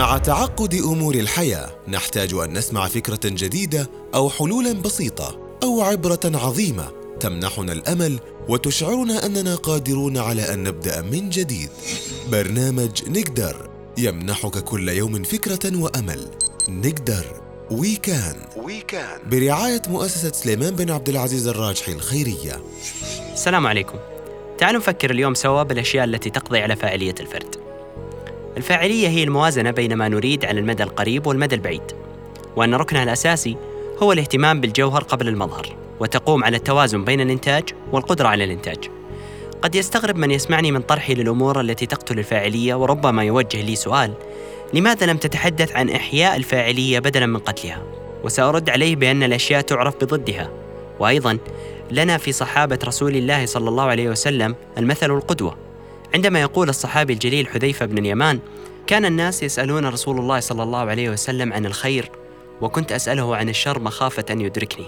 مع تعقد أمور الحياة نحتاج أن نسمع فكرة جديدة أو حلولا بسيطة أو عبرة عظيمة تمنحنا الأمل وتشعرنا أننا قادرون على أن نبدأ من جديد. برنامج نقدر يمنحك كل يوم فكرة وأمل. نقدر وي كان وي كان برعاية مؤسسة سليمان بن عبد العزيز الراجحي الخيرية. السلام عليكم. تعالوا نفكر اليوم سوا بالأشياء التي تقضي على فاعلية الفرد. الفاعلية هي الموازنة بين ما نريد على المدى القريب والمدى البعيد وأن ركنها الأساسي هو الاهتمام بالجوهر قبل المظهر وتقوم على التوازن بين الإنتاج والقدرة على الإنتاج. قد يستغرب من يسمعني من طرحي للأمور التي تقتل الفاعلية وربما يوجه لي سؤال: لماذا لم تتحدث عن إحياء الفاعلية بدلا من قتلها؟ وسأرد عليه بأن الأشياء تعرف بضدها. وأيضا لنا في صحابة رسول الله صلى الله عليه وسلم المثل القدوة. عندما يقول الصحابي الجليل حذيفة بن اليمان: كان الناس يسألون رسول الله صلى الله عليه وسلم عن الخير وكنت أسأله عن الشر مخافة أن يدركني.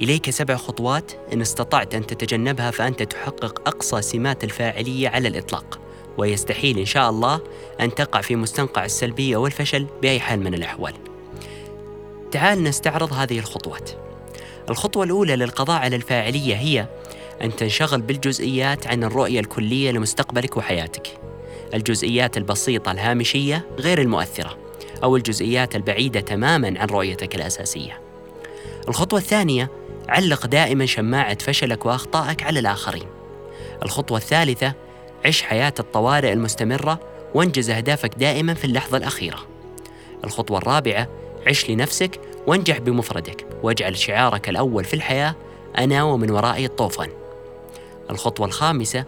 إليك سبع خطوات إن استطعت أن تتجنبها فأنت تحقق أقصى سمات الفاعلية على الإطلاق. ويستحيل إن شاء الله أن تقع في مستنقع السلبية والفشل بأي حال من الأحوال. تعال نستعرض هذه الخطوات. الخطوة الأولى للقضاء على الفاعلية هي أن تنشغل بالجزئيات عن الرؤية الكلية لمستقبلك وحياتك الجزئيات البسيطة الهامشية غير المؤثرة أو الجزئيات البعيدة تماما عن رؤيتك الأساسية الخطوة الثانية علق دائما شماعة فشلك وأخطائك على الآخرين. الخطوة الثالثة عش حياة الطوارئ المستمرة وانجز أهدافك دائما في اللحظة الأخيرة. الخطوة الرابعة عش لنفسك وانجح بمفردك واجعل شعارك الأول في الحياة أنا ومن ورائي الطوفان. الخطوة الخامسة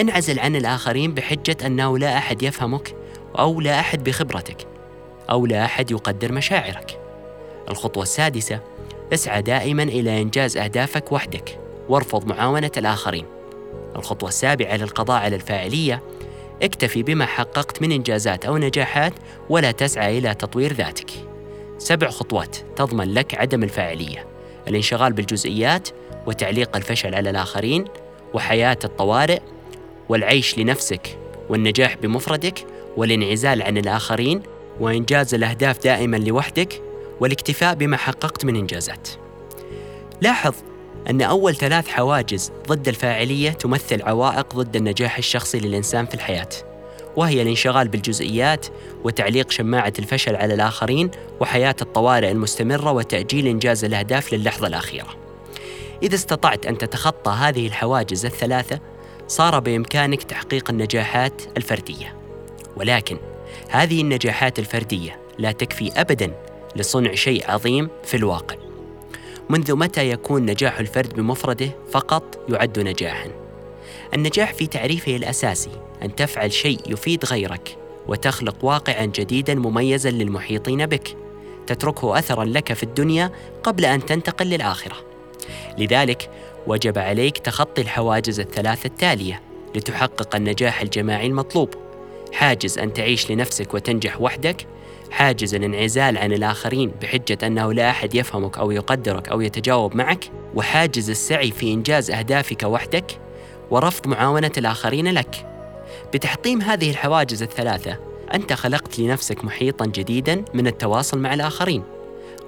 انعزل عن الآخرين بحجة أنه لا أحد يفهمك أو لا أحد بخبرتك أو لا أحد يقدر مشاعرك. الخطوة السادسة اسعى دائما إلى إنجاز أهدافك وحدك وارفض معاونة الآخرين. الخطوة السابعة للقضاء على الفاعلية اكتفي بما حققت من إنجازات أو نجاحات ولا تسعى إلى تطوير ذاتك. سبع خطوات تضمن لك عدم الفاعلية الانشغال بالجزئيات وتعليق الفشل على الآخرين وحياة الطوارئ والعيش لنفسك والنجاح بمفردك والانعزال عن الآخرين وإنجاز الأهداف دائما لوحدك والاكتفاء بما حققت من إنجازات. لاحظ أن أول ثلاث حواجز ضد الفاعلية تمثل عوائق ضد النجاح الشخصي للإنسان في الحياة، وهي الانشغال بالجزئيات وتعليق شماعة الفشل على الآخرين وحياة الطوارئ المستمرة وتأجيل إنجاز الأهداف للحظة الأخيرة. إذا استطعت أن تتخطى هذه الحواجز الثلاثة، صار بإمكانك تحقيق النجاحات الفردية. ولكن هذه النجاحات الفردية لا تكفي أبداً لصنع شيء عظيم في الواقع. منذ متى يكون نجاح الفرد بمفرده فقط يعد نجاحا؟ النجاح في تعريفه الأساسي أن تفعل شيء يفيد غيرك وتخلق واقعا جديدا مميزا للمحيطين بك. تتركه اثرا لك في الدنيا قبل أن تنتقل للآخرة. لذلك وجب عليك تخطي الحواجز الثلاث التالية لتحقق النجاح الجماعي المطلوب. حاجز أن تعيش لنفسك وتنجح وحدك. حاجز الانعزال عن الآخرين بحجة أنه لا أحد يفهمك أو يقدرك أو يتجاوب معك. وحاجز السعي في إنجاز أهدافك وحدك ورفض معاونة الآخرين لك. بتحطيم هذه الحواجز الثلاثة أنت خلقت لنفسك محيطا جديدا من التواصل مع الآخرين.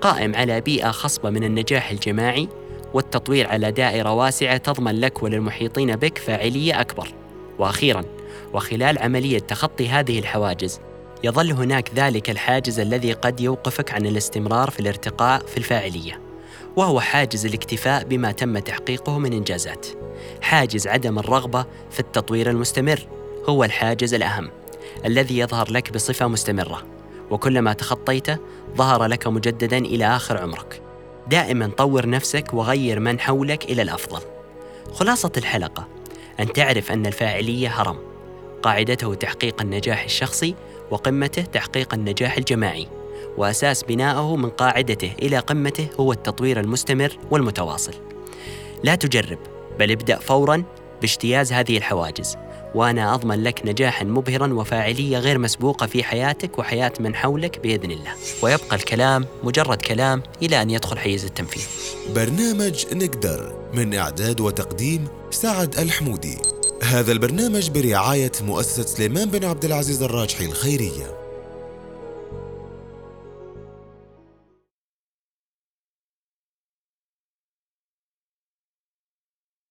قائم على بيئة خصبة من النجاح الجماعي والتطوير على دائرة واسعة تضمن لك وللمحيطين بك فاعلية أكبر. وأخيرا وخلال عملية تخطي هذه الحواجز يظل هناك ذلك الحاجز الذي قد يوقفك عن الاستمرار في الارتقاء في الفاعلية وهو حاجز الاكتفاء بما تم تحقيقه من إنجازات. حاجز عدم الرغبة في التطوير المستمر هو الحاجز الأهم الذي يظهر لك بصفة مستمرة وكلما تخطيته ظهر لك مجددا إلى آخر عمرك. دائما طور نفسك وغير من حولك إلى الأفضل. خلاصة الحلقة. أن تعرف أن الفاعلية هرم. قاعدته تحقيق النجاح الشخصي وقمته تحقيق النجاح الجماعي. وأساس بنائه من قاعدته إلى قمته هو التطوير المستمر والمتواصل. لا تجرب بل ابدأ فورا باجتياز هذه الحواجز. وأنا أضمن لك نجاحا مبهرا وفاعلية غير مسبوقة في حياتك وحياة من حولك بإذن الله. ويبقى الكلام مجرد كلام إلى أن يدخل حيز التنفيذ. برنامج نقدر من إعداد وتقديم سعد الحمودي. هذا البرنامج برعاية مؤسسة سليمان بن عبد العزيز الراجحي الخيرية